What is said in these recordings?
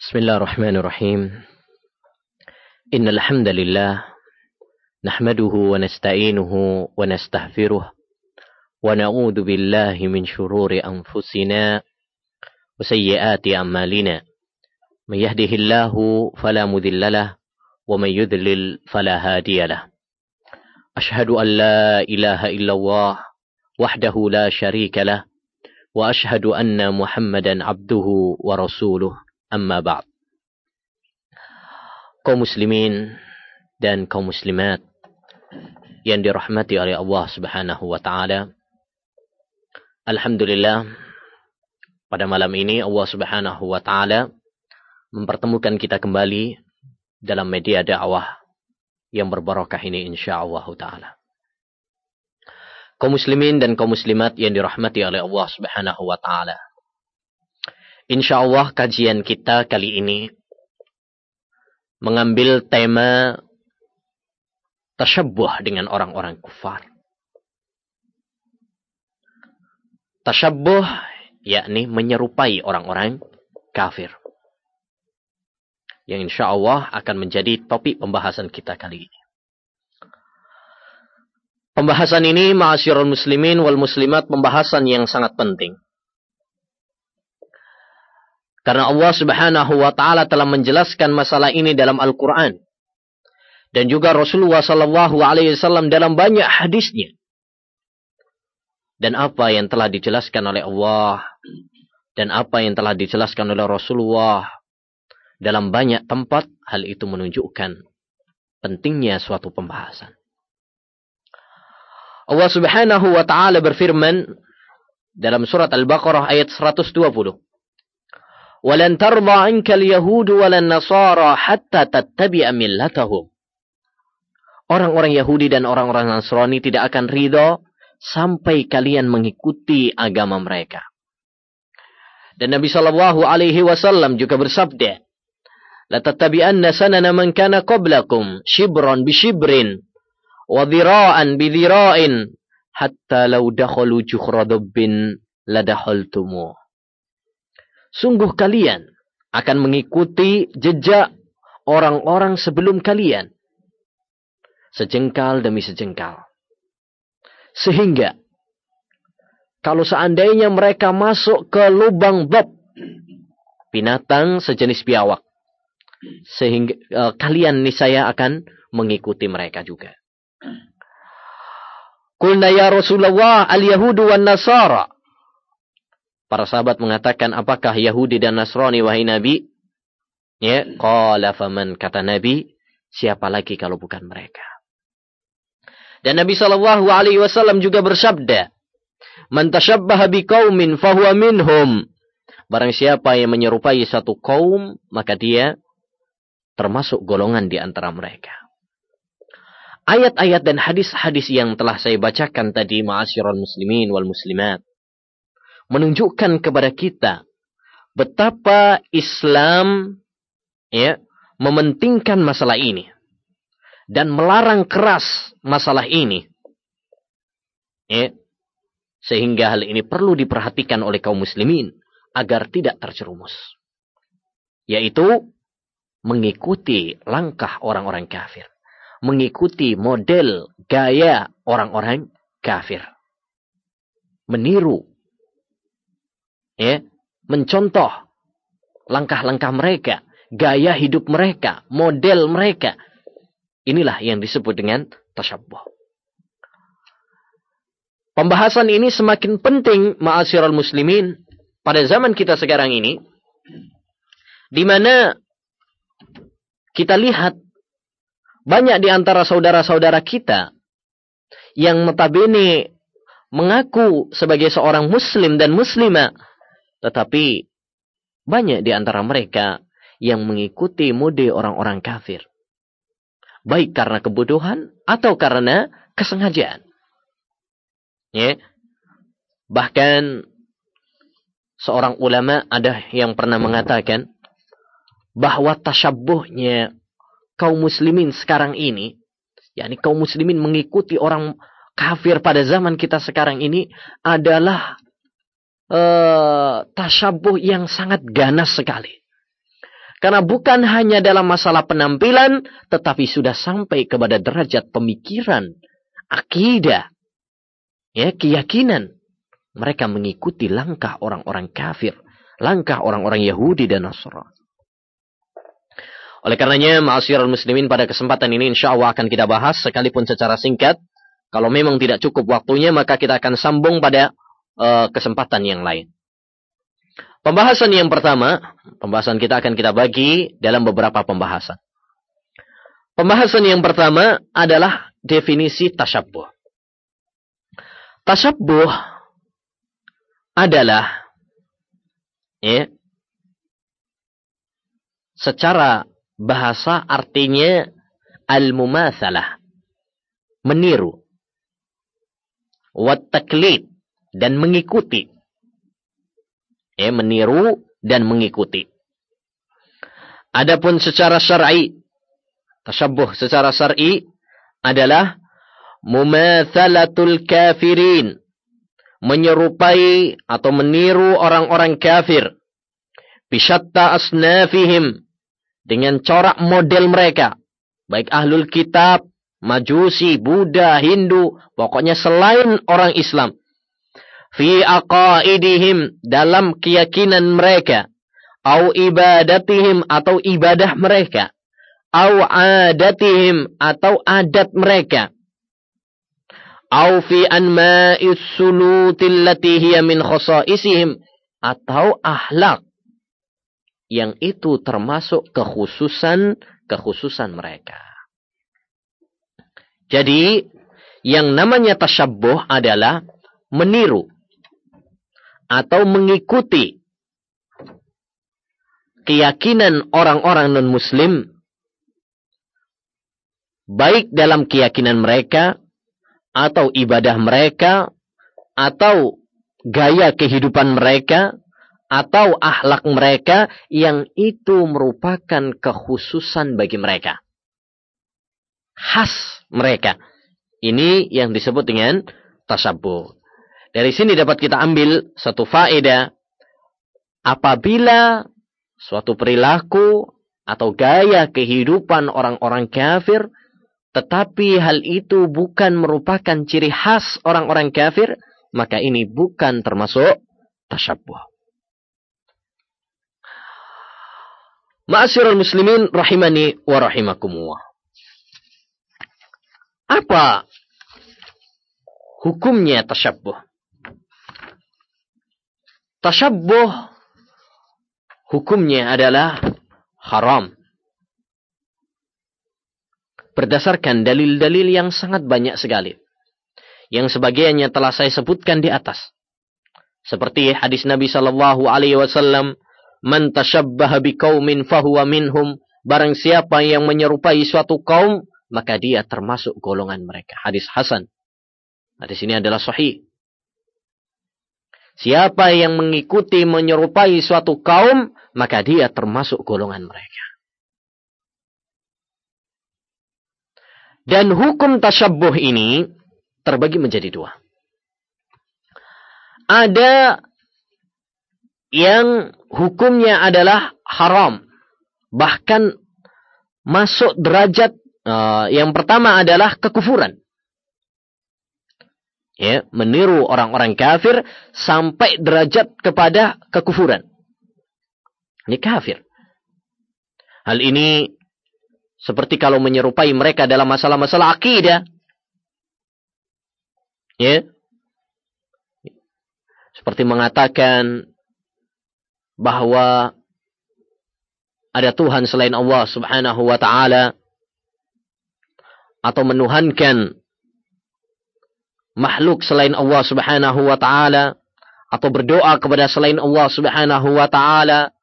بسم الله الرحمن الرحيم. إن الحمد لله نحمده ونستعينه ونستغفره ونعوذ بالله من شرور أنفسنا وسيئات أعمالنا. من يهده الله فلا مذل له ومن يذلل فلا هادي له. أشهد أن لا إله إلا الله وحده لا شريك له وأشهد أن محمدا عبده ورسوله. Amma ba'd. Kaum muslimin dan kaum muslimat yang dirahmati oleh Allah Subhanahu wa taala. Alhamdulillah pada malam ini Allah Subhanahu wa taala mempertemukan kita kembali dalam media dakwah yang berbarokah ini insyaallah taala. Kaum muslimin dan kaum muslimat yang dirahmati oleh Allah Subhanahu wa taala. Insyaallah kajian kita kali ini mengambil tema tashabbuh dengan orang-orang kufar. Tashabbuh yakni menyerupai orang-orang kafir. Yang insya Allah akan menjadi topik pembahasan kita kali ini. Pembahasan ini ma'asyirul muslimin wal muslimat pembahasan yang sangat penting. Karena Allah Subhanahu wa taala telah menjelaskan masalah ini dalam Al-Qur'an. Dan juga Rasulullah sallallahu alaihi wasallam dalam banyak hadisnya. Dan apa yang telah dijelaskan oleh Allah dan apa yang telah dijelaskan oleh Rasulullah dalam banyak tempat hal itu menunjukkan pentingnya suatu pembahasan. Allah Subhanahu wa taala berfirman dalam surat Al-Baqarah ayat 120. ولن ترضى عنك اليهود ولا النصارى hatta تتبع ملتهم Orang-orang Yahudi dan orang-orang Nasrani tidak akan ridho sampai kalian mengikuti agama mereka. Dan Nabi Shallallahu Alaihi Wasallam juga bersabda, "Latatabi'anna sanana man kana qablakum bi shibrin, wa dhira'an diraan, hatta law dakhalu jukhra dubbin ladakhaltumuh." Sungguh kalian akan mengikuti jejak orang-orang sebelum kalian. Sejengkal demi sejengkal. Sehingga, kalau seandainya mereka masuk ke lubang bab, binatang sejenis biawak, sehingga uh, kalian niscaya akan mengikuti mereka juga. Kulna ya Rasulullah al-Yahudu wan Nasara Para sahabat mengatakan, apakah Yahudi dan Nasrani wahai Nabi? Ya, qala faman kata Nabi, siapa lagi kalau bukan mereka? Dan Nabi Shallallahu alaihi wasallam juga bersabda, "Man tashabbaha biqaumin fahuwa minhum." Barang siapa yang menyerupai satu kaum, maka dia termasuk golongan di antara mereka. Ayat-ayat dan hadis-hadis yang telah saya bacakan tadi, ma'asyiral muslimin wal muslimat, menunjukkan kepada kita betapa Islam ya mementingkan masalah ini dan melarang keras masalah ini. Ya, sehingga hal ini perlu diperhatikan oleh kaum muslimin agar tidak terjerumus. Yaitu mengikuti langkah orang-orang kafir. Mengikuti model gaya orang-orang kafir. Meniru ya, mencontoh langkah-langkah mereka, gaya hidup mereka, model mereka. Inilah yang disebut dengan tasyabuh. Pembahasan ini semakin penting ma'asyiral muslimin pada zaman kita sekarang ini di mana kita lihat banyak di antara saudara-saudara kita yang notabene mengaku sebagai seorang muslim dan muslimah tetapi banyak di antara mereka yang mengikuti mode orang-orang kafir. Baik karena kebodohan atau karena kesengajaan. Ya. Bahkan seorang ulama ada yang pernah mengatakan bahwa tasyabuhnya kaum muslimin sekarang ini, yakni kaum muslimin mengikuti orang kafir pada zaman kita sekarang ini adalah uh, tasyabuh yang sangat ganas sekali. Karena bukan hanya dalam masalah penampilan, tetapi sudah sampai kepada derajat pemikiran, akidah, ya keyakinan. Mereka mengikuti langkah orang-orang kafir, langkah orang-orang Yahudi dan Nasrani. Oleh karenanya, ma'asyiral muslimin pada kesempatan ini insya Allah akan kita bahas sekalipun secara singkat. Kalau memang tidak cukup waktunya, maka kita akan sambung pada uh, kesempatan yang lain. Pembahasan yang pertama, pembahasan kita akan kita bagi dalam beberapa pembahasan. Pembahasan yang pertama adalah definisi tasyabuh. Tasyabuh adalah ya, secara bahasa artinya al-mumatsalah, meniru, wat dan mengikuti. Ya, meniru dan mengikuti. Adapun secara syar'i, tashabbuh secara syar'i adalah mumatsalatul kafirin, menyerupai atau meniru orang-orang kafir. Bisyatta asnafihim dengan corak model mereka. Baik ahlul kitab Majusi, Buddha, Hindu, pokoknya selain orang Islam fi aqaidihim dalam keyakinan mereka au ibadatihim atau ibadah mereka au adatihim atau adat mereka au fi anma'is sulutil lati hiya min khasaisihim atau ahlak yang itu termasuk kekhususan kekhususan mereka. Jadi yang namanya tasyabbuh adalah meniru atau mengikuti keyakinan orang-orang non-muslim baik dalam keyakinan mereka atau ibadah mereka atau gaya kehidupan mereka atau akhlak mereka yang itu merupakan kekhususan bagi mereka. Khas mereka. Ini yang disebut dengan tasabuh. Dari sini dapat kita ambil satu faedah. Apabila suatu perilaku atau gaya kehidupan orang-orang kafir, tetapi hal itu bukan merupakan ciri khas orang-orang kafir, maka ini bukan termasuk tasyabuh. Ma'asyiral muslimin rahimani wa rahimakumullah. Apa hukumnya tasyabuh? Tashabbuh hukumnya adalah haram. Berdasarkan dalil-dalil yang sangat banyak sekali. Yang sebagiannya telah saya sebutkan di atas. Seperti hadis Nabi sallallahu alaihi wasallam, "Man tashabbaha biqaumin fahuwa minhum." Barang siapa yang menyerupai suatu kaum, maka dia termasuk golongan mereka. Hadis Hasan. Hadis ini adalah sahih. Siapa yang mengikuti menyerupai suatu kaum, maka dia termasuk golongan mereka. Dan hukum tasyabuh ini terbagi menjadi dua. Ada yang hukumnya adalah haram. Bahkan masuk derajat uh, yang pertama adalah kekufuran ya, meniru orang-orang kafir sampai derajat kepada kekufuran. Ini kafir. Hal ini seperti kalau menyerupai mereka dalam masalah-masalah akidah. Ya. Seperti mengatakan bahwa ada Tuhan selain Allah Subhanahu wa taala atau menuhankan makhluk selain Allah Subhanahu wa taala atau berdoa kepada selain Allah Subhanahu wa taala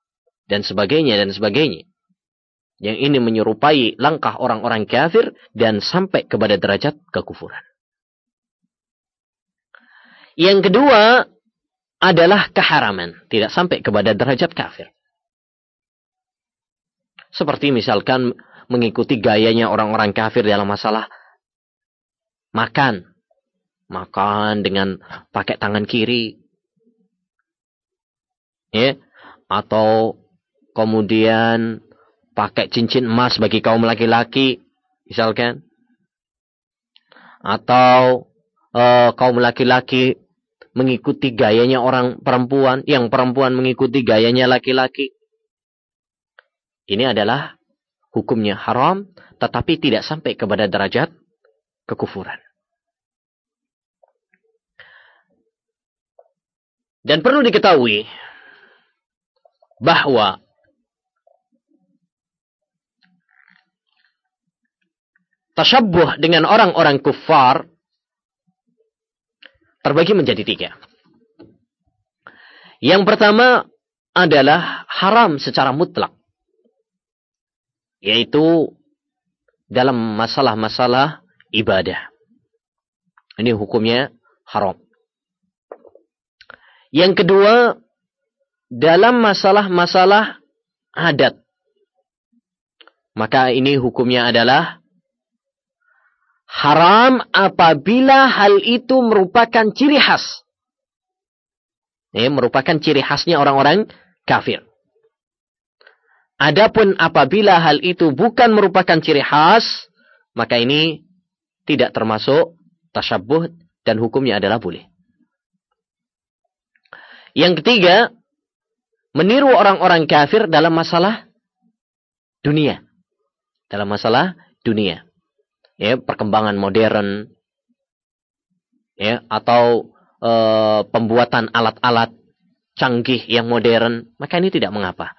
dan sebagainya dan sebagainya. Yang ini menyerupai langkah orang-orang kafir dan sampai kepada derajat kekufuran. Yang kedua adalah keharaman, tidak sampai kepada derajat kafir. Seperti misalkan mengikuti gayanya orang-orang kafir dalam masalah makan, makan dengan pakai tangan kiri. Ya, atau kemudian pakai cincin emas bagi kaum laki-laki, misalkan. Atau uh, kaum laki-laki mengikuti gayanya orang perempuan, yang perempuan mengikuti gayanya laki-laki. Ini adalah hukumnya haram, tetapi tidak sampai kepada derajat kekufuran. Dan perlu diketahui bahwa tasyabuh dengan orang-orang kufar terbagi menjadi tiga. Yang pertama adalah haram secara mutlak. Yaitu dalam masalah-masalah ibadah. Ini hukumnya haram. Yang kedua, dalam masalah-masalah adat. Maka ini hukumnya adalah haram apabila hal itu merupakan ciri khas. Ini merupakan ciri khasnya orang-orang kafir. Adapun apabila hal itu bukan merupakan ciri khas, maka ini tidak termasuk tasyabuh dan hukumnya adalah boleh. Yang ketiga, meniru orang-orang kafir dalam masalah dunia. Dalam masalah dunia. Ya perkembangan modern. Ya atau e, pembuatan alat-alat canggih yang modern. Maka ini tidak mengapa.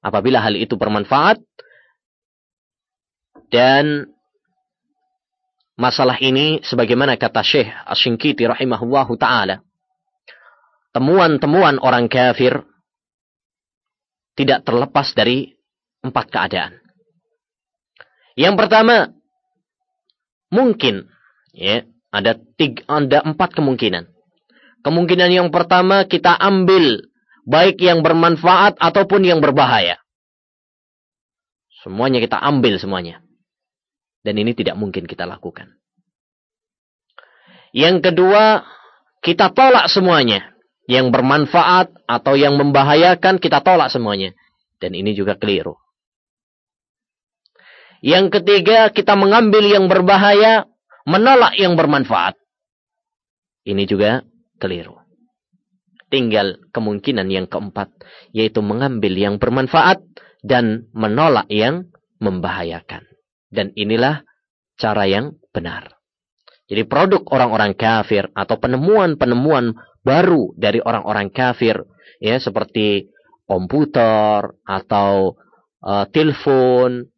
Apabila hal itu bermanfaat dan masalah ini sebagaimana kata Syekh Asy-Syinkiti rahimahullahu taala temuan-temuan orang kafir tidak terlepas dari empat keadaan. Yang pertama, Mungkin ya, ada tiga, ada empat kemungkinan. Kemungkinan yang pertama kita ambil baik yang bermanfaat ataupun yang berbahaya. Semuanya kita ambil semuanya. Dan ini tidak mungkin kita lakukan. Yang kedua, kita tolak semuanya. Yang bermanfaat atau yang membahayakan, kita tolak semuanya. Dan ini juga keliru. Yang ketiga, kita mengambil yang berbahaya, menolak yang bermanfaat. Ini juga keliru. Tinggal kemungkinan yang keempat, yaitu mengambil yang bermanfaat dan menolak yang membahayakan. Dan inilah cara yang benar. Jadi produk orang-orang kafir atau penemuan-penemuan baru dari orang-orang kafir ya seperti komputer atau uh, telepon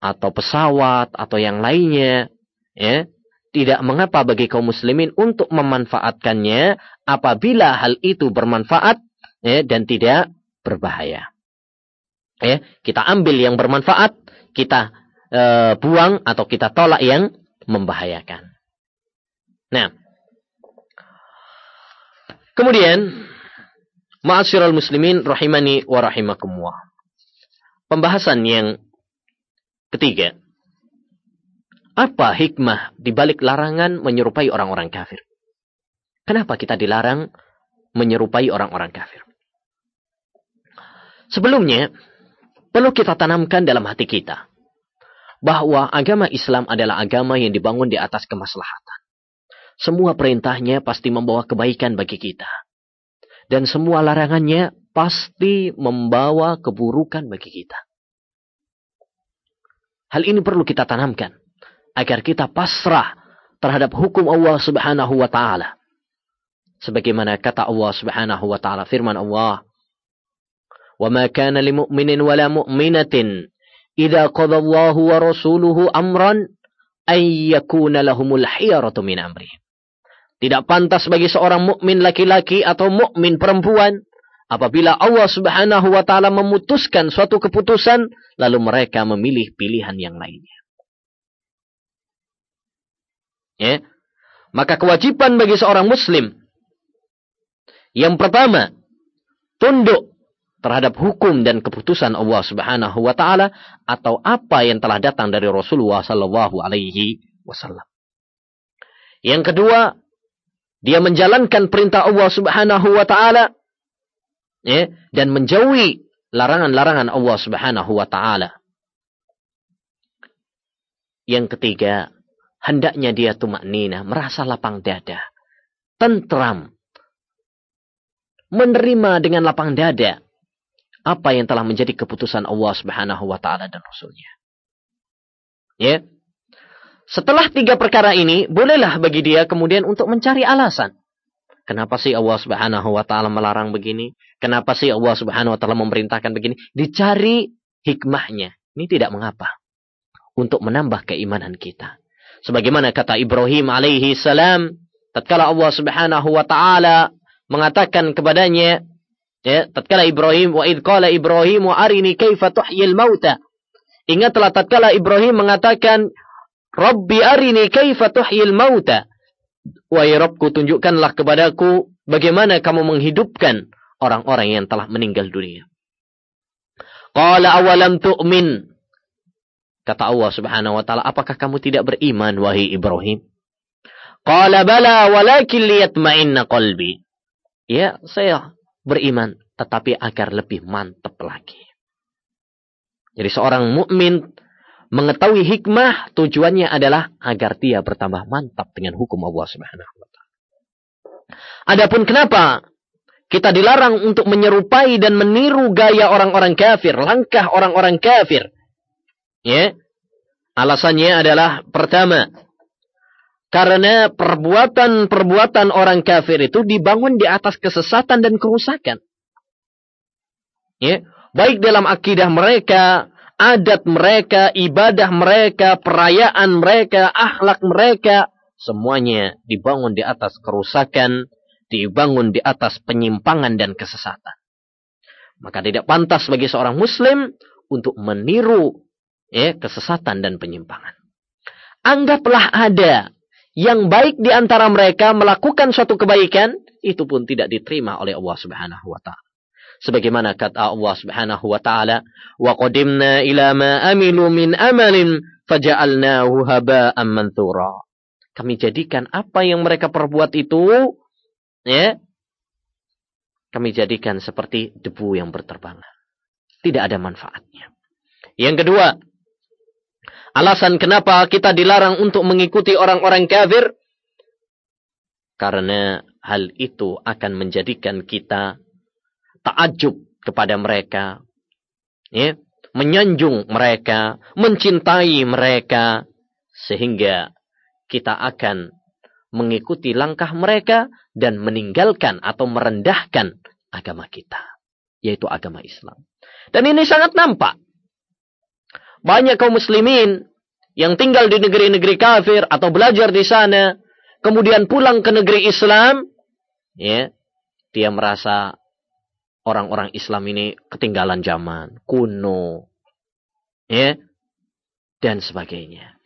atau pesawat atau yang lainnya ya tidak mengapa bagi kaum muslimin untuk memanfaatkannya apabila hal itu bermanfaat ya, dan tidak berbahaya. Ya, kita ambil yang bermanfaat, kita e, buang atau kita tolak yang membahayakan. Nah, kemudian ma'asyiral muslimin rahimani wa rahimakumullah. Pembahasan yang Ketiga, apa hikmah di balik larangan menyerupai orang-orang kafir? Kenapa kita dilarang menyerupai orang-orang kafir? Sebelumnya, perlu kita tanamkan dalam hati kita bahwa agama Islam adalah agama yang dibangun di atas kemaslahatan. Semua perintahnya pasti membawa kebaikan bagi kita. Dan semua larangannya pasti membawa keburukan bagi kita. Hal ini perlu kita tanamkan agar kita pasrah terhadap hukum Allah Subhanahu wa taala. Sebagaimana kata Allah Subhanahu wa taala firman Allah, "Wa ma kana lil mu'minin wa la mu'minatin idza qada Allah wa rasuluhu amran ay yakuna Tidak pantas bagi seorang mukmin laki-laki atau mukmin perempuan Apabila Allah subhanahu wa ta'ala memutuskan suatu keputusan, lalu mereka memilih pilihan yang lainnya. Ya. Maka kewajiban bagi seorang muslim, yang pertama, tunduk terhadap hukum dan keputusan Allah subhanahu wa ta'ala, atau apa yang telah datang dari Rasulullah sallallahu alaihi wasallam. Yang kedua, dia menjalankan perintah Allah subhanahu wa ta'ala, ya, dan menjauhi larangan-larangan Allah Subhanahu wa taala. Yang ketiga, hendaknya dia tumak nina, merasa lapang dada, tentram, menerima dengan lapang dada apa yang telah menjadi keputusan Allah Subhanahu wa taala dan rasulnya. Ya. Setelah tiga perkara ini, bolehlah bagi dia kemudian untuk mencari alasan. Kenapa sih Allah Subhanahu wa taala melarang begini? Kenapa sih Allah Subhanahu wa taala memerintahkan begini? Dicari hikmahnya. Ini tidak mengapa. Untuk menambah keimanan kita. Sebagaimana kata Ibrahim alaihi salam, tatkala Allah Subhanahu wa taala mengatakan kepadanya, ya, tatkala Ibrahim wa id qala Ibrahim wa arini kaifa tuhyil mauta. Ingatlah tatkala Ibrahim mengatakan, Rabbi arini kaifa tuhyil mauta. Wahai Rabbku tunjukkanlah kepadaku bagaimana kamu menghidupkan orang-orang yang telah meninggal dunia. Qala awalam tu'min. Kata Allah Subhanahu wa taala, apakah kamu tidak beriman wahai Ibrahim? Qala bala walakin liyatma'inna qalbi. Ya, saya beriman tetapi agar lebih mantap lagi. Jadi seorang mukmin mengetahui hikmah tujuannya adalah agar dia bertambah mantap dengan hukum Allah Subhanahu wa taala. Adapun kenapa kita dilarang untuk menyerupai dan meniru gaya orang-orang kafir, langkah orang-orang kafir? Ya. Alasannya adalah pertama, karena perbuatan-perbuatan orang kafir itu dibangun di atas kesesatan dan kerusakan. Ya, baik dalam akidah mereka, adat mereka, ibadah mereka, perayaan mereka, akhlak mereka, semuanya dibangun di atas kerusakan, dibangun di atas penyimpangan dan kesesatan. Maka tidak pantas bagi seorang muslim untuk meniru ya, kesesatan dan penyimpangan. Anggaplah ada yang baik di antara mereka melakukan suatu kebaikan, itu pun tidak diterima oleh Allah Subhanahu wa taala sebagaimana kata Allah Subhanahu wa taala wa qadimna ila ma amilu min amalin faja'alnahu haba'an manthura. Kami jadikan apa yang mereka perbuat itu ya kami jadikan seperti debu yang berterbangan. Tidak ada manfaatnya. Yang kedua alasan kenapa kita dilarang untuk mengikuti orang-orang kafir? Karena hal itu akan menjadikan kita takjub kepada mereka, ya, menyanjung mereka, mencintai mereka, sehingga kita akan mengikuti langkah mereka dan meninggalkan atau merendahkan agama kita, yaitu agama Islam. Dan ini sangat nampak. Banyak kaum muslimin yang tinggal di negeri-negeri kafir atau belajar di sana, kemudian pulang ke negeri Islam, ya, dia merasa orang-orang Islam ini ketinggalan zaman, kuno, ya, dan sebagainya.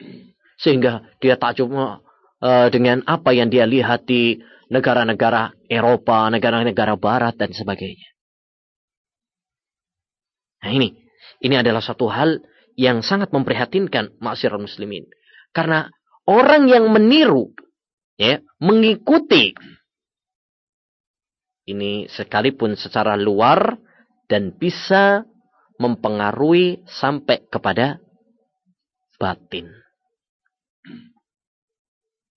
Sehingga dia takjub uh, dengan apa yang dia lihat di negara-negara Eropa, negara-negara Barat dan sebagainya. Nah ini, ini adalah satu hal yang sangat memprihatinkan masyarakat muslimin. Karena orang yang meniru, ya, mengikuti ini sekalipun secara luar dan bisa mempengaruhi sampai kepada batin.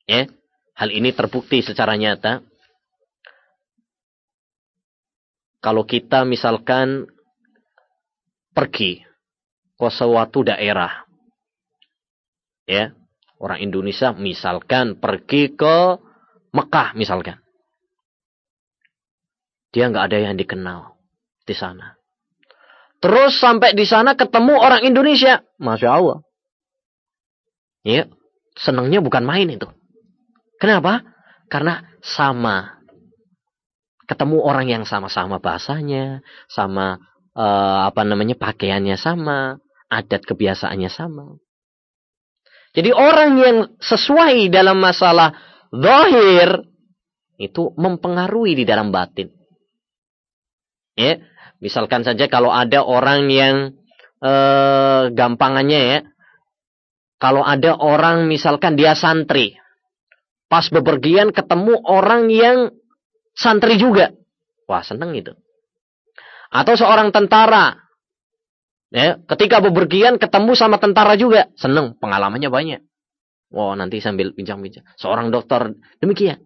Ya, hal ini terbukti secara nyata. Kalau kita misalkan pergi ke suatu daerah, ya, orang Indonesia misalkan pergi ke Mekah misalkan. Dia nggak ada yang dikenal di sana. Terus sampai di sana ketemu orang Indonesia. Masya Allah. Ya, senangnya bukan main itu. Kenapa? Karena sama. Ketemu orang yang sama-sama bahasanya, sama uh, apa namanya pakaiannya sama, adat kebiasaannya sama. Jadi orang yang sesuai dalam masalah zahir itu mempengaruhi di dalam batin. Ya, misalkan saja kalau ada orang yang eh, gampangannya ya, kalau ada orang misalkan dia santri, pas bepergian ketemu orang yang santri juga, wah seneng itu. Atau seorang tentara, Ya, ketika bepergian ketemu sama tentara juga, seneng, pengalamannya banyak. Wow, nanti sambil bincang-bincang. Seorang dokter demikian.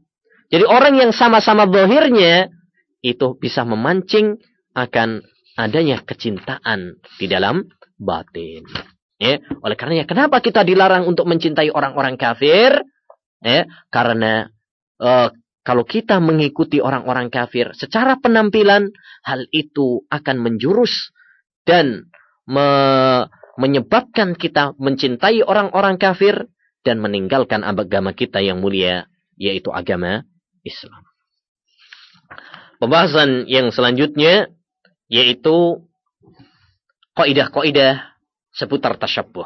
Jadi orang yang sama-sama dohirnya itu bisa memancing akan adanya kecintaan di dalam batin. Ya, oleh karenanya kenapa kita dilarang untuk mencintai orang-orang kafir? Ya, karena uh, kalau kita mengikuti orang-orang kafir secara penampilan, hal itu akan menjurus dan me menyebabkan kita mencintai orang-orang kafir dan meninggalkan agama kita yang mulia, yaitu agama Islam. Pembahasan yang selanjutnya yaitu kaidah-kaidah seputar tasyabbuh.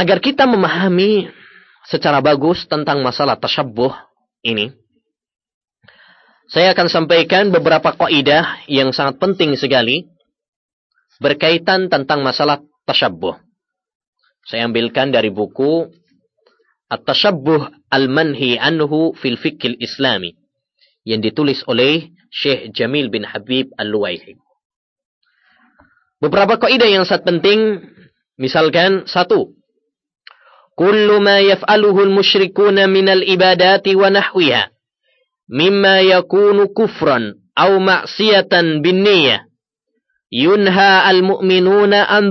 Agar kita memahami secara bagus tentang masalah tasyabbuh ini, saya akan sampaikan beberapa kaidah yang sangat penting sekali berkaitan tentang masalah tasyabbuh. Saya ambilkan dari buku At-Tashabbuh Al-Manhi Anhu fil Fikil Islami yang ditulis oleh Syekh Jamil bin Habib Al-Luwaihi. Beberapa kaidah yang sangat penting, misalkan satu, kullu ma yaf'aluhu al-musyrikuna min al-ibadati wa nahwiha mimma yakunu kufran aw ma'siyatan bin yunha al-mu'minuna an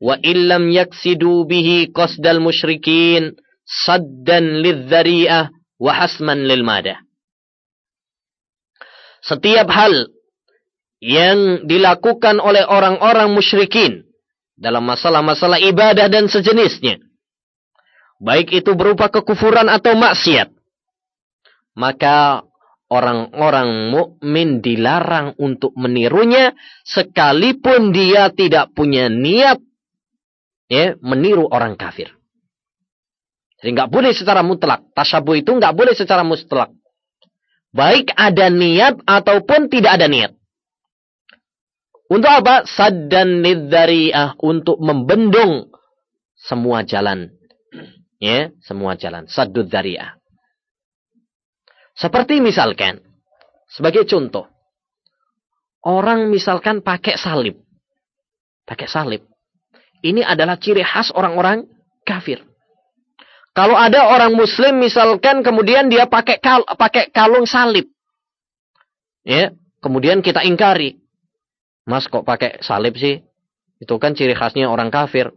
wa illam yaksidu bihi qasdal musyrikin saddan lidh-dhari'ah wa hasman lil madah setiap hal yang dilakukan oleh orang-orang musyrikin dalam masalah-masalah ibadah dan sejenisnya. Baik itu berupa kekufuran atau maksiat. Maka orang-orang mukmin dilarang untuk menirunya sekalipun dia tidak punya niat ya, meniru orang kafir. Jadi nggak boleh secara mutlak. Tasyabuh itu nggak boleh secara mutlak. Baik ada niat ataupun tidak ada niat. Untuk apa? Saddan lidzari'ah. Untuk membendung semua jalan. Ya, semua jalan. Saddud dzari'ah. Seperti misalkan, sebagai contoh. Orang misalkan pakai salib. Pakai salib. Ini adalah ciri khas orang-orang kafir. Kalau ada orang muslim misalkan kemudian dia pakai kal pakai kalung salib. Ya, kemudian kita ingkari. Mas kok pakai salib sih? Itu kan ciri khasnya orang kafir.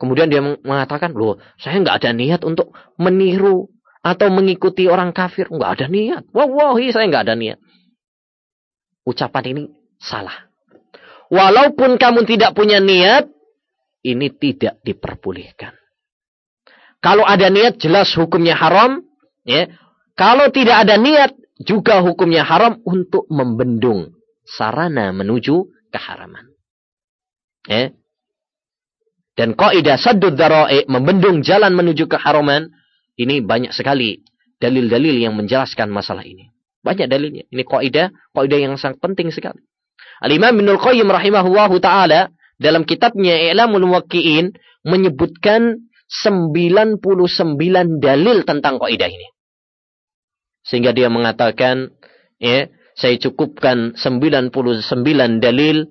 Kemudian dia mengatakan, loh saya nggak ada niat untuk meniru atau mengikuti orang kafir. Nggak ada niat. Wah, saya nggak ada niat. Ucapan ini salah. Walaupun kamu tidak punya niat, ini tidak diperbolehkan. Kalau ada niat, jelas hukumnya haram. Ya. Kalau tidak ada niat, juga hukumnya haram untuk membendung sarana menuju keharaman. Ya. Dan kaidah saddud dara'i membendung jalan menuju keharaman ini banyak sekali dalil-dalil yang menjelaskan masalah ini. Banyak dalilnya. Ini kaidah, kaidah yang sangat penting sekali. Al-Imam Ibnul Qayyim rahimahullahu taala dalam kitabnya I'lamul Muwaqqi'in menyebutkan 99 dalil tentang kaidah ini. Sehingga dia mengatakan, ya, saya cukupkan 99 dalil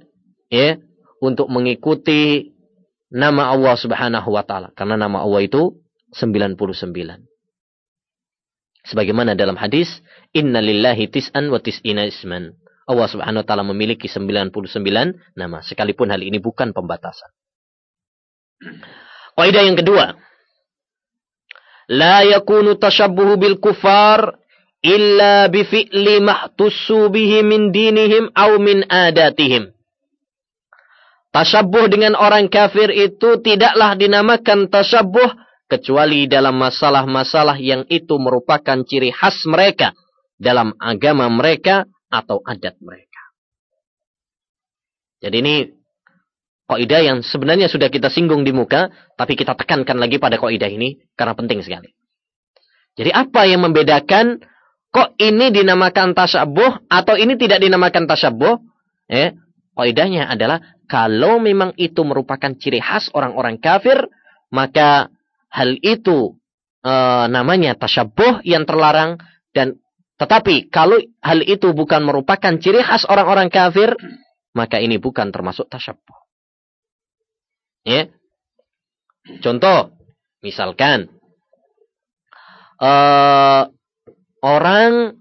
ya untuk mengikuti nama Allah Subhanahu wa taala karena nama Allah itu 99. Sebagaimana dalam hadis, "Inna lillahi tis'an wa tis'ina isman." Allah Subhanahu wa taala memiliki 99 nama sekalipun hal ini bukan pembatasan. Kaidah yang kedua, la yakunu tashabbuhu bil kufar illa bifi'li mahtussu bihi min dinihim au min adatihim. Tasyabuh dengan orang kafir itu tidaklah dinamakan tasyabuh kecuali dalam masalah-masalah yang itu merupakan ciri khas mereka dalam agama mereka atau adat mereka. Jadi ini kaidah yang sebenarnya sudah kita singgung di muka, tapi kita tekankan lagi pada kaidah ini karena penting sekali. Jadi apa yang membedakan Kok ini dinamakan tasyabuh atau ini tidak dinamakan tasyabuh? Eh, kaidahnya adalah kalau memang itu merupakan ciri khas orang-orang kafir, maka hal itu e, namanya tasyabuh yang terlarang dan Tetapi kalau hal itu bukan merupakan ciri khas orang-orang kafir, maka ini bukan termasuk tasyabbuh. Ya. Contoh, misalkan uh, orang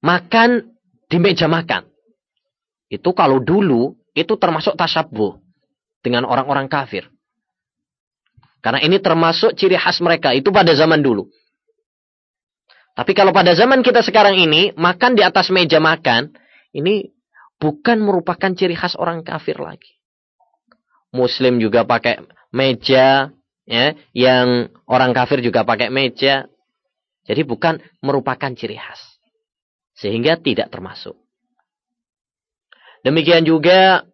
makan di meja makan. Itu kalau dulu itu termasuk tasyabbuh dengan orang-orang kafir. Karena ini termasuk ciri khas mereka. Itu pada zaman dulu. Tapi kalau pada zaman kita sekarang ini, makan di atas meja makan, ini bukan merupakan ciri khas orang kafir lagi. Muslim juga pakai meja, ya, yang orang kafir juga pakai meja. Jadi bukan merupakan ciri khas. Sehingga tidak termasuk. Demikian juga,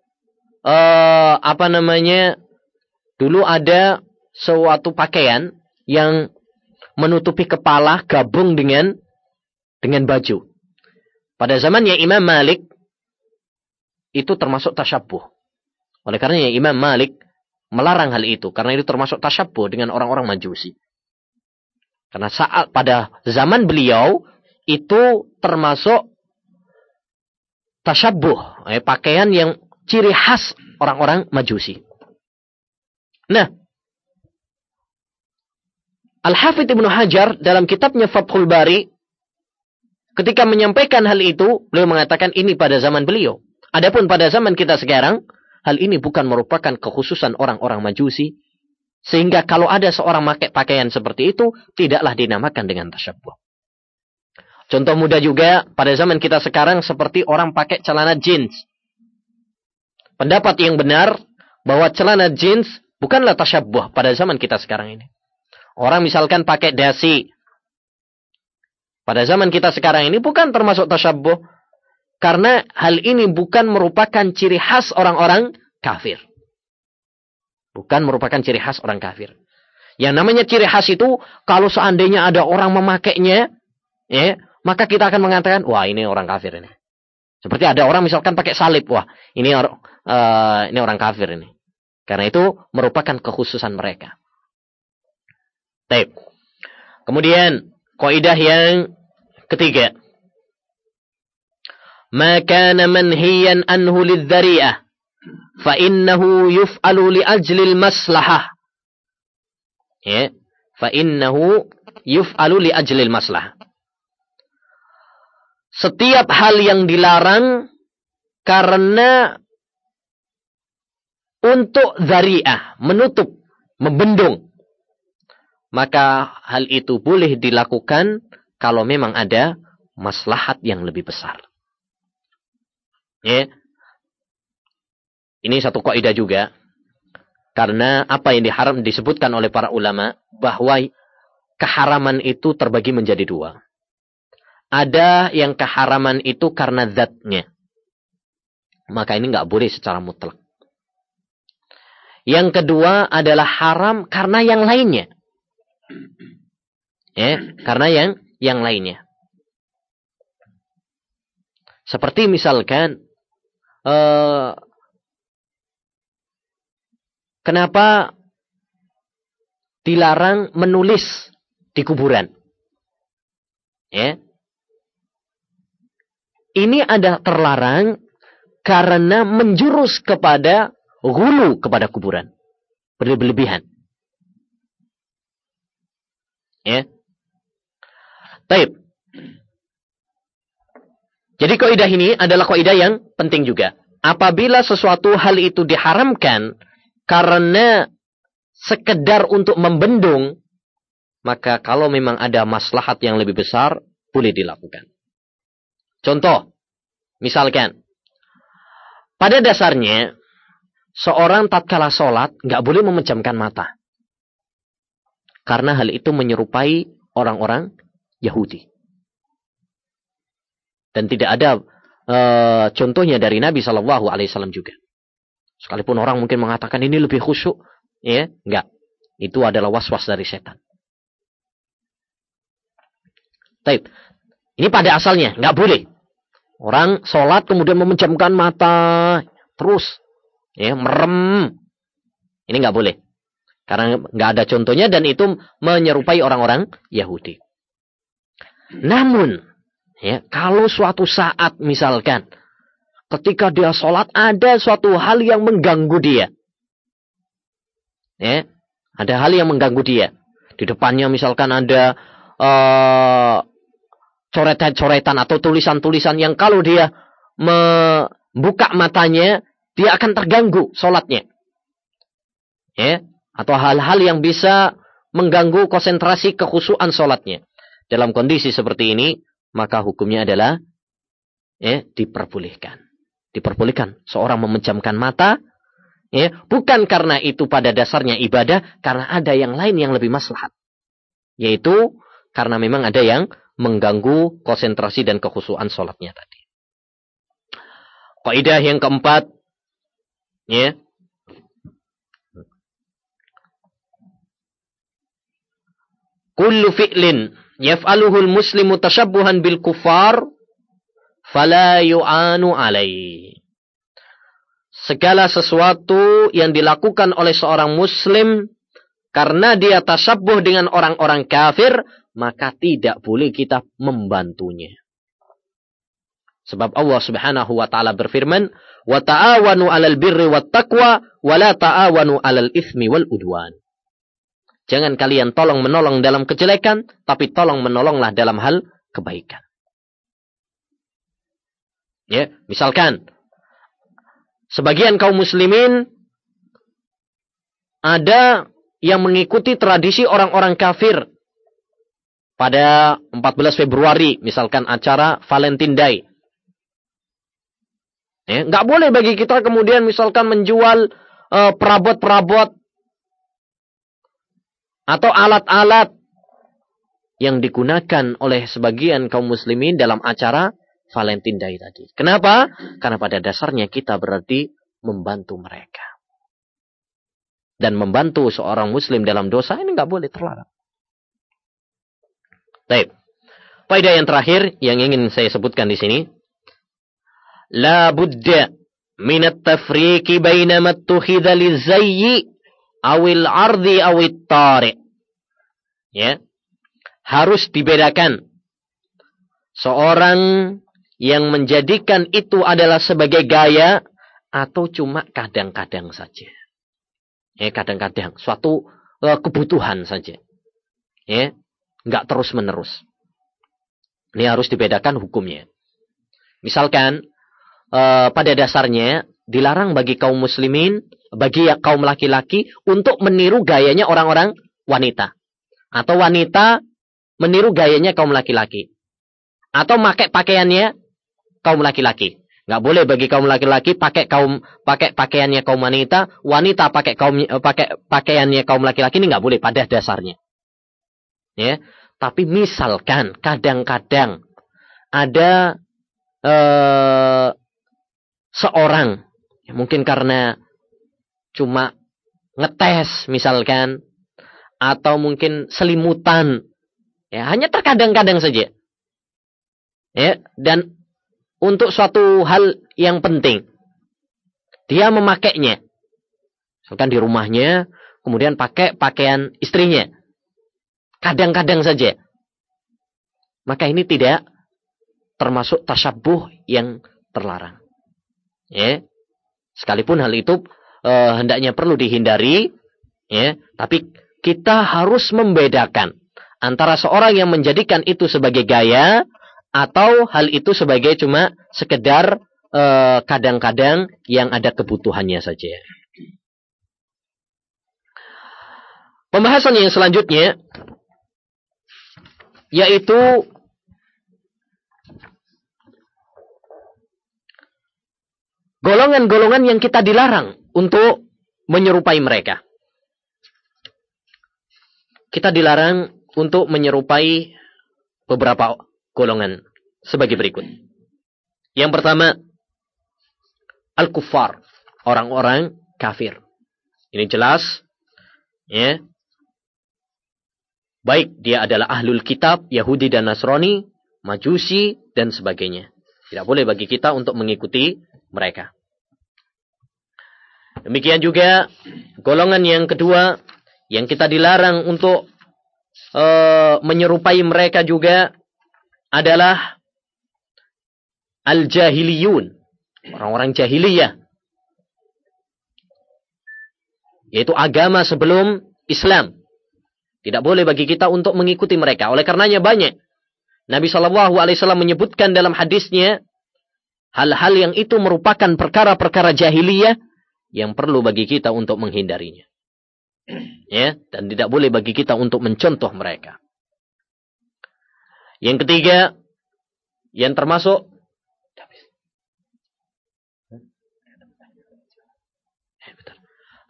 uh, apa namanya, dulu ada suatu pakaian yang menutupi kepala gabung dengan dengan baju. Pada zamannya Imam Malik itu termasuk tasyabuh. Oleh karenanya Imam Malik melarang hal itu karena itu termasuk tasyabuh dengan orang-orang Majusi. Karena saat pada zaman beliau itu termasuk tasyabuh, eh, pakaian yang ciri khas orang-orang Majusi. Nah, Al-Hafidh Ibnu Hajar dalam kitabnya Fathul Bari ketika menyampaikan hal itu, beliau mengatakan ini pada zaman beliau. Adapun pada zaman kita sekarang, hal ini bukan merupakan kekhususan orang-orang Majusi sehingga kalau ada seorang pakai pakaian seperti itu tidaklah dinamakan dengan tasyabbuh. Contoh mudah juga pada zaman kita sekarang seperti orang pakai celana jeans. Pendapat yang benar bahwa celana jeans bukanlah tasyabbuh pada zaman kita sekarang ini. Orang misalkan pakai dasi. Pada zaman kita sekarang ini bukan termasuk tasyabbuh. Karena hal ini bukan merupakan ciri khas orang-orang kafir. Bukan merupakan ciri khas orang kafir. Yang namanya ciri khas itu, kalau seandainya ada orang memakainya, ya, maka kita akan mengatakan, wah ini orang kafir ini. Seperti ada orang misalkan pakai salib, wah ini orang uh, ini orang kafir ini. Karena itu merupakan kekhususan mereka. Baik. Kemudian kaidah yang ketiga. Ma kana manhiyan anhu lidzari'ah fa innahu yuf'alu li ajli al-maslahah. Ya. Fa innahu yuf'alu li ajli al-maslahah. Setiap hal yang dilarang karena untuk zari'ah, menutup, membendung maka hal itu boleh dilakukan kalau memang ada maslahat yang lebih besar. Ya. Ini satu kaidah juga. Karena apa yang diharam disebutkan oleh para ulama bahwa keharaman itu terbagi menjadi dua. Ada yang keharaman itu karena zatnya. Maka ini nggak boleh secara mutlak. Yang kedua adalah haram karena yang lainnya. Ya, karena yang yang lainnya. Seperti misalkan uh, kenapa dilarang menulis di kuburan? Ya. Ini ada terlarang karena menjurus kepada gulu kepada kuburan. Berlebihan. Ya. Taib. Jadi kaidah ini adalah kaidah yang penting juga. Apabila sesuatu hal itu diharamkan karena sekedar untuk membendung, maka kalau memang ada maslahat yang lebih besar, boleh dilakukan. Contoh, misalkan, pada dasarnya, seorang tatkala sholat nggak boleh memejamkan mata. Karena hal itu menyerupai orang-orang Yahudi. Dan tidak ada uh, contohnya dari Nabi Shallallahu Alaihi Wasallam juga. Sekalipun orang mungkin mengatakan ini lebih khusyuk, ya, enggak. Itu adalah was-was dari setan. Taib. Ini pada asalnya, enggak boleh. Orang sholat kemudian memejamkan mata terus, ya, merem. Ini enggak boleh. Karena nggak ada contohnya dan itu menyerupai orang-orang Yahudi. Namun, ya, kalau suatu saat misalkan ketika dia sholat ada suatu hal yang mengganggu dia. Ya, ada hal yang mengganggu dia. Di depannya misalkan ada uh, coretan-coretan atau tulisan-tulisan yang kalau dia membuka matanya, dia akan terganggu sholatnya. Ya, atau hal-hal yang bisa mengganggu konsentrasi kekhusuan sholatnya. Dalam kondisi seperti ini, maka hukumnya adalah ya, diperbolehkan. Diperbolehkan seorang memejamkan mata, ya, bukan karena itu pada dasarnya ibadah, karena ada yang lain yang lebih maslahat. Yaitu karena memang ada yang mengganggu konsentrasi dan kekhusuan sholatnya tadi. Kaidah yang keempat, ya, kullu fi'lin yaf'aluhu al-muslimu tashabbuhan bil kufar fala yu'anu alaihi. Segala sesuatu yang dilakukan oleh seorang muslim karena dia tasabbuh dengan orang-orang kafir, maka tidak boleh kita membantunya. Sebab Allah Subhanahu wa taala berfirman, "Wa ta'awanu 'alal birri wat taqwa wa la ta'awanu 'alal itsmi wal udwan." Jangan kalian tolong menolong dalam kejelekan, tapi tolong menolonglah dalam hal kebaikan. Ya, misalkan sebagian kaum muslimin ada yang mengikuti tradisi orang-orang kafir pada 14 Februari, misalkan acara Valentine Day. Ya, nggak boleh bagi kita kemudian misalkan menjual eh, perabot-perabot atau alat-alat yang digunakan oleh sebagian kaum muslimin dalam acara Valentine Day tadi. Kenapa? Karena pada dasarnya kita berarti membantu mereka. Dan membantu seorang muslim dalam dosa ini nggak boleh terlarang. Baik. Faedah yang terakhir yang ingin saya sebutkan di sini. La budda min at-tafriqi baina ma tukhidha lizayyi awil ardi awit tari. Ya. Harus dibedakan. Seorang yang menjadikan itu adalah sebagai gaya atau cuma kadang-kadang saja. Ya, kadang-kadang suatu uh, kebutuhan saja. Ya, enggak terus-menerus. Ini harus dibedakan hukumnya. Misalkan uh, pada dasarnya dilarang bagi kaum muslimin bagi kaum laki-laki untuk meniru gayanya orang-orang wanita. Atau wanita meniru gayanya kaum laki-laki. Atau pakai pakaiannya kaum laki-laki. Nggak boleh bagi kaum laki-laki pakai kaum pakai pakaiannya kaum wanita, wanita pakai kaum pakai pakaiannya kaum laki-laki ini nggak boleh pada dasarnya. Ya, tapi misalkan kadang-kadang ada eh, seorang mungkin karena cuma ngetes misalkan atau mungkin selimutan. Ya hanya terkadang-kadang saja. Ya dan untuk suatu hal yang penting dia memakainya. Misalkan di rumahnya kemudian pakai pakaian istrinya. Kadang-kadang saja. Maka ini tidak termasuk tasabuh yang terlarang. Ya sekalipun hal itu uh, hendaknya perlu dihindari, ya. Tapi kita harus membedakan antara seorang yang menjadikan itu sebagai gaya atau hal itu sebagai cuma sekedar eh, kadang-kadang uh, yang ada kebutuhannya saja. Pembahasan yang selanjutnya yaitu golongan-golongan yang kita dilarang untuk menyerupai mereka. Kita dilarang untuk menyerupai beberapa golongan sebagai berikut. Yang pertama, al-kuffar, orang-orang kafir. Ini jelas, ya. Baik dia adalah ahlul kitab, Yahudi dan Nasrani, Majusi, dan sebagainya. Tidak boleh bagi kita untuk mengikuti mereka. Demikian juga golongan yang kedua yang kita dilarang untuk uh, menyerupai mereka juga adalah al-jahiliyun, orang-orang jahiliyah. Yaitu agama sebelum Islam. Tidak boleh bagi kita untuk mengikuti mereka. Oleh karenanya banyak Nabi Shallallahu Alaihi Wasallam menyebutkan dalam hadisnya hal-hal yang itu merupakan perkara-perkara jahiliyah yang perlu bagi kita untuk menghindarinya. Ya, dan tidak boleh bagi kita untuk mencontoh mereka. Yang ketiga, yang termasuk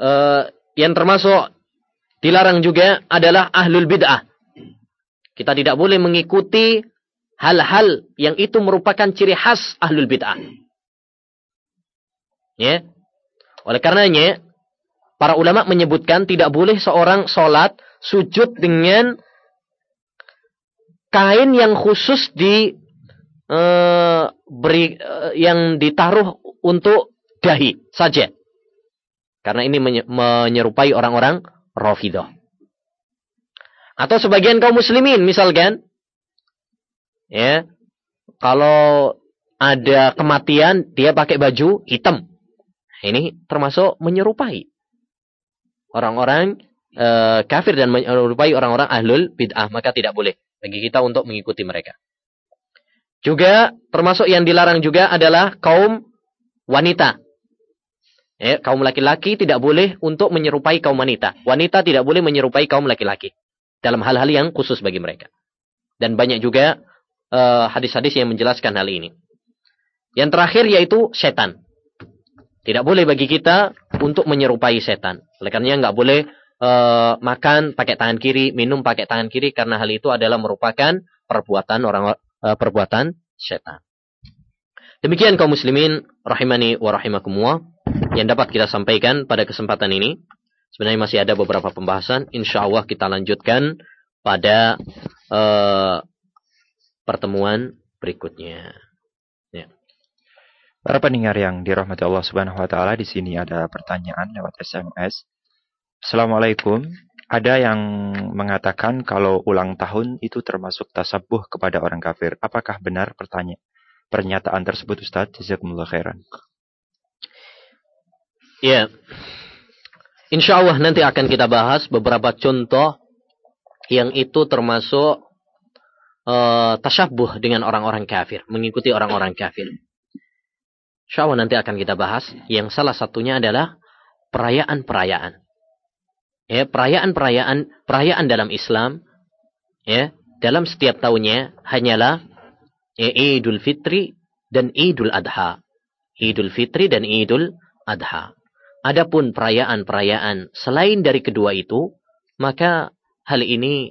uh, yang termasuk dilarang juga adalah ahlul bid'ah. Kita tidak boleh mengikuti hal-hal yang itu merupakan ciri khas ahlul bid'ah. Ya. Oleh karenanya, para ulama menyebutkan tidak boleh seorang sholat sujud dengan kain yang khusus di uh, beri uh, yang ditaruh untuk dahi saja. Karena ini menyerupai orang-orang Rafidah. Atau sebagian kaum muslimin misalkan. Ya. Kalau ada kematian dia pakai baju hitam. Ini termasuk menyerupai orang-orang e, kafir dan menyerupai orang-orang ahlul bid'ah, maka tidak boleh bagi kita untuk mengikuti mereka. Juga termasuk yang dilarang juga adalah kaum wanita. Ya, kaum laki-laki tidak boleh untuk menyerupai kaum wanita. Wanita tidak boleh menyerupai kaum laki-laki dalam hal-hal yang khusus bagi mereka. Dan banyak juga eh, hadis-hadis uh, yang menjelaskan hal ini. Yang terakhir yaitu setan. Tidak boleh bagi kita untuk menyerupai setan. Oleh karenanya nggak boleh uh, makan pakai tangan kiri, minum pakai tangan kiri karena hal itu adalah merupakan perbuatan orang uh, perbuatan setan. Demikian kaum muslimin rahimani wa rahimakumullah yang dapat kita sampaikan pada kesempatan ini. Sebenarnya masih ada beberapa pembahasan. Insya Allah kita lanjutkan pada uh, pertemuan berikutnya. Para pendengar yang dirahmati Allah Subhanahu wa taala, di sini ada pertanyaan lewat SMS. Assalamualaikum. Ada yang mengatakan kalau ulang tahun itu termasuk tasabuh kepada orang kafir. Apakah benar pertanyaan pernyataan tersebut Ustaz? Jazakumullah khairan. Ya. Insya Allah nanti akan kita bahas beberapa contoh yang itu termasuk uh, tasyabuh dengan orang-orang kafir, mengikuti orang-orang kafir. Insya nanti akan kita bahas. Yang salah satunya adalah perayaan-perayaan. Ya, perayaan-perayaan, perayaan dalam Islam, ya, dalam setiap tahunnya hanyalah ya, Idul Fitri dan Idul Adha. Idul Fitri dan Idul Adha. Adapun perayaan-perayaan selain dari kedua itu, maka hal ini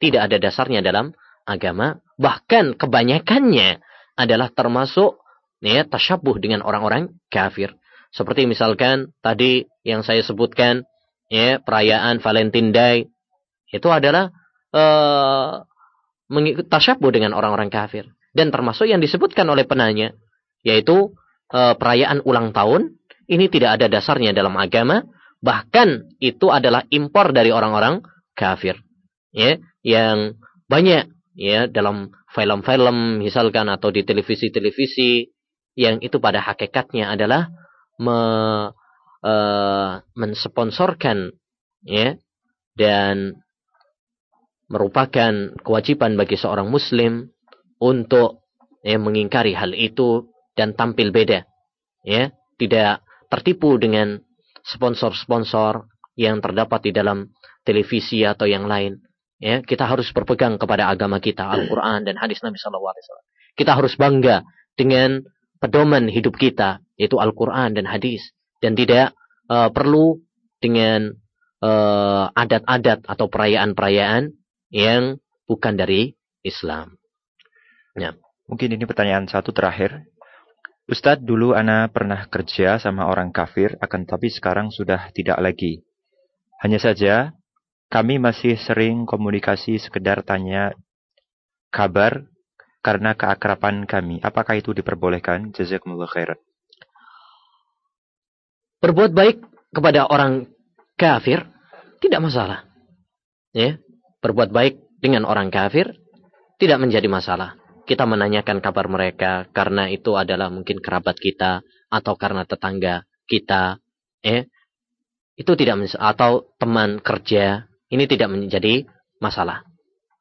tidak ada dasarnya dalam agama. Bahkan kebanyakannya adalah termasuk ya, tasyabuh dengan orang-orang kafir. Seperti misalkan tadi yang saya sebutkan, ya, perayaan Valentine Day, itu adalah uh, tasyabuh dengan orang-orang kafir. Dan termasuk yang disebutkan oleh penanya, yaitu uh, perayaan ulang tahun ini tidak ada dasarnya dalam agama, bahkan itu adalah impor dari orang-orang kafir. Ya, yang banyak ya dalam film-film misalkan atau di televisi-televisi yang itu pada hakikatnya adalah me, uh, mensponsorkan ya dan merupakan kewajiban bagi seorang muslim untuk ya, mengingkari hal itu dan tampil beda ya tidak tertipu dengan sponsor-sponsor yang terdapat di dalam televisi atau yang lain. Ya, kita harus berpegang kepada agama kita, Al-Quran dan hadis Nabi SAW. Kita harus bangga dengan pedoman hidup kita, yaitu Al-Quran dan hadis. Dan tidak uh, perlu dengan uh, adat-adat atau perayaan-perayaan yang bukan dari Islam. Ya. Mungkin ini pertanyaan satu terakhir. Ustadz, dulu Ana pernah kerja sama orang kafir, akan tapi sekarang sudah tidak lagi. Hanya saja, kami masih sering komunikasi sekedar tanya kabar karena keakraban kami. Apakah itu diperbolehkan? Jazakumullah khairan. Berbuat baik kepada orang kafir tidak masalah. Ya, berbuat baik dengan orang kafir tidak menjadi masalah. Kita menanyakan kabar mereka karena itu adalah mungkin kerabat kita atau karena tetangga kita, ya. Itu tidak atau teman kerja, ini tidak menjadi masalah.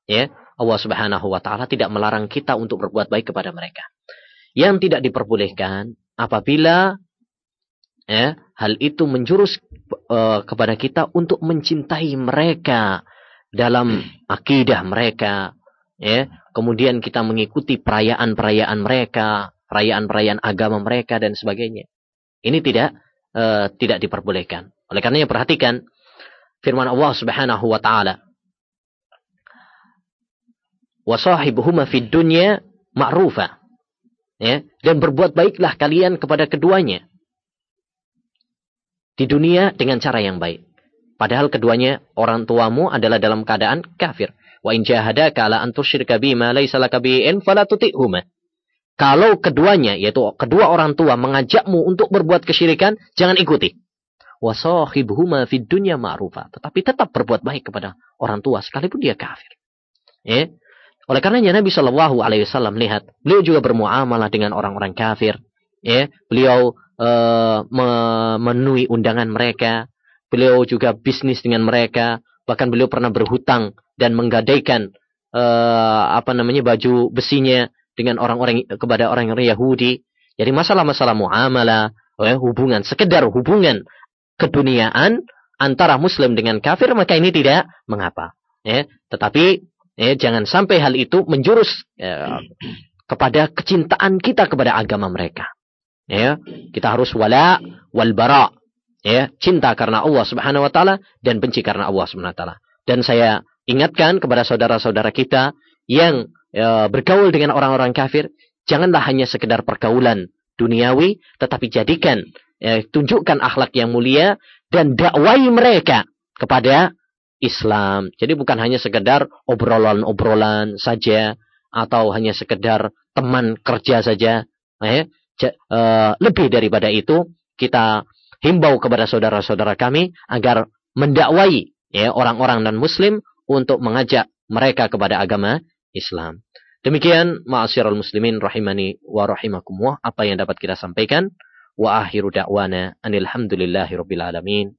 Ya, Allah Subhanahu wa taala tidak melarang kita untuk berbuat baik kepada mereka. Yang tidak diperbolehkan apabila ya, hal itu menjurus uh, kepada kita untuk mencintai mereka dalam akidah mereka ya. Kemudian kita mengikuti perayaan-perayaan mereka perayaan-perayaan agama mereka dan sebagainya. Ini tidak uh, tidak diperbolehkan. Oleh karenanya perhatikan firman Allah Subhanahu wa taala wa sahibuhuma fid dunya ma'rufa ya dan berbuat baiklah kalian kepada keduanya di dunia dengan cara yang baik. Padahal keduanya orang tuamu adalah dalam keadaan kafir. Wa in jahadaka ala an tusyrika bima laysa laka bi'in fala tuti'huma. Kalau keduanya yaitu kedua orang tua mengajakmu untuk berbuat kesyirikan, jangan ikuti. Wa sahibuhuma fid dunya ma'rufa. Tetapi tetap berbuat baik kepada orang tua sekalipun dia kafir. Ya. Oleh karenanya Nabi Shallallahu alaihi wasallam lihat, beliau juga bermuamalah dengan orang-orang kafir. Ya, beliau uh, memenuhi undangan mereka. Beliau juga bisnis dengan mereka. Bahkan beliau pernah berhutang dan menggadaikan uh, apa namanya baju besinya dengan orang-orang kepada orang-orang Yahudi. Jadi masalah-masalah muamalah, ya, hubungan, sekedar hubungan keduniaan antara Muslim dengan kafir maka ini tidak mengapa. Ya, tetapi ya, jangan sampai hal itu menjurus ya, kepada kecintaan kita kepada agama mereka. Ya kita harus wala wal bara ya cinta karena Allah Subhanahu wa taala dan benci karena Allah Subhanahu wa taala. Dan saya ingatkan kepada saudara-saudara kita yang ya, bergaul dengan orang-orang kafir janganlah hanya sekedar pergaulan duniawi tetapi jadikan ya, tunjukkan akhlak yang mulia dan dakwai mereka kepada Islam. Jadi bukan hanya sekedar obrolan-obrolan saja atau hanya sekedar teman kerja saja. Ya uh, lebih daripada itu kita himbau kepada saudara-saudara kami agar mendakwai ya orang-orang dan muslim untuk mengajak mereka kepada agama Islam. Demikian ma'asyiral muslimin rahimani wa rahimakumullah apa yang dapat kita sampaikan wa akhiru da'wana anil rabbil alamin.